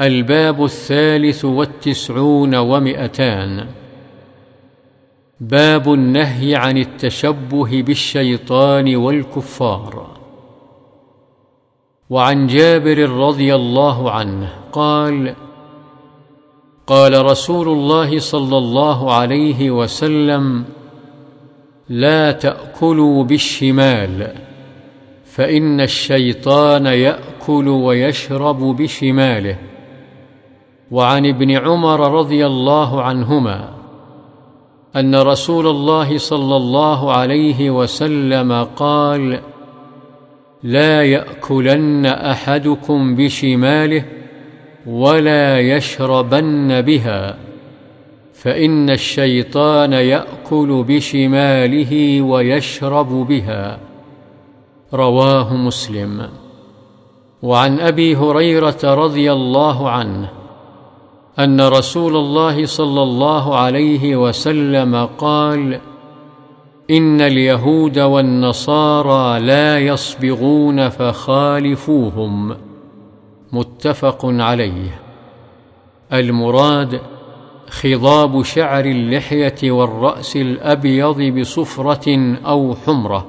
الباب الثالث والتسعون ومئتان. باب النهي عن التشبه بالشيطان والكفار. وعن جابر رضي الله عنه قال قال رسول الله صلى الله عليه وسلم لا تأكلوا بالشمال فإن الشيطان يأكل ويشرب بشماله. وعن ابن عمر رضي الله عنهما أن رسول الله صلى الله عليه وسلم قال لا يأكلن أحدكم بشماله ولا يشربن بها فإن الشيطان يأكل بشماله ويشرب بها. رواه مسلم. وعن أبي هريرة رضي الله عنه أن رسول الله صلى الله عليه وسلم قال إن اليهود والنصارى لا يصبغون فخالفوهم. متفق عليه. المراد خضاب شعر اللحية والرأس الأبيض بصفرة أو حمرة.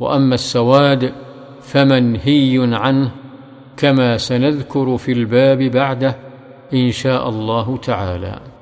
وأما السواد فمنهي عنه كما سنذكر في الباب بعده. إن شاء الله تعالى.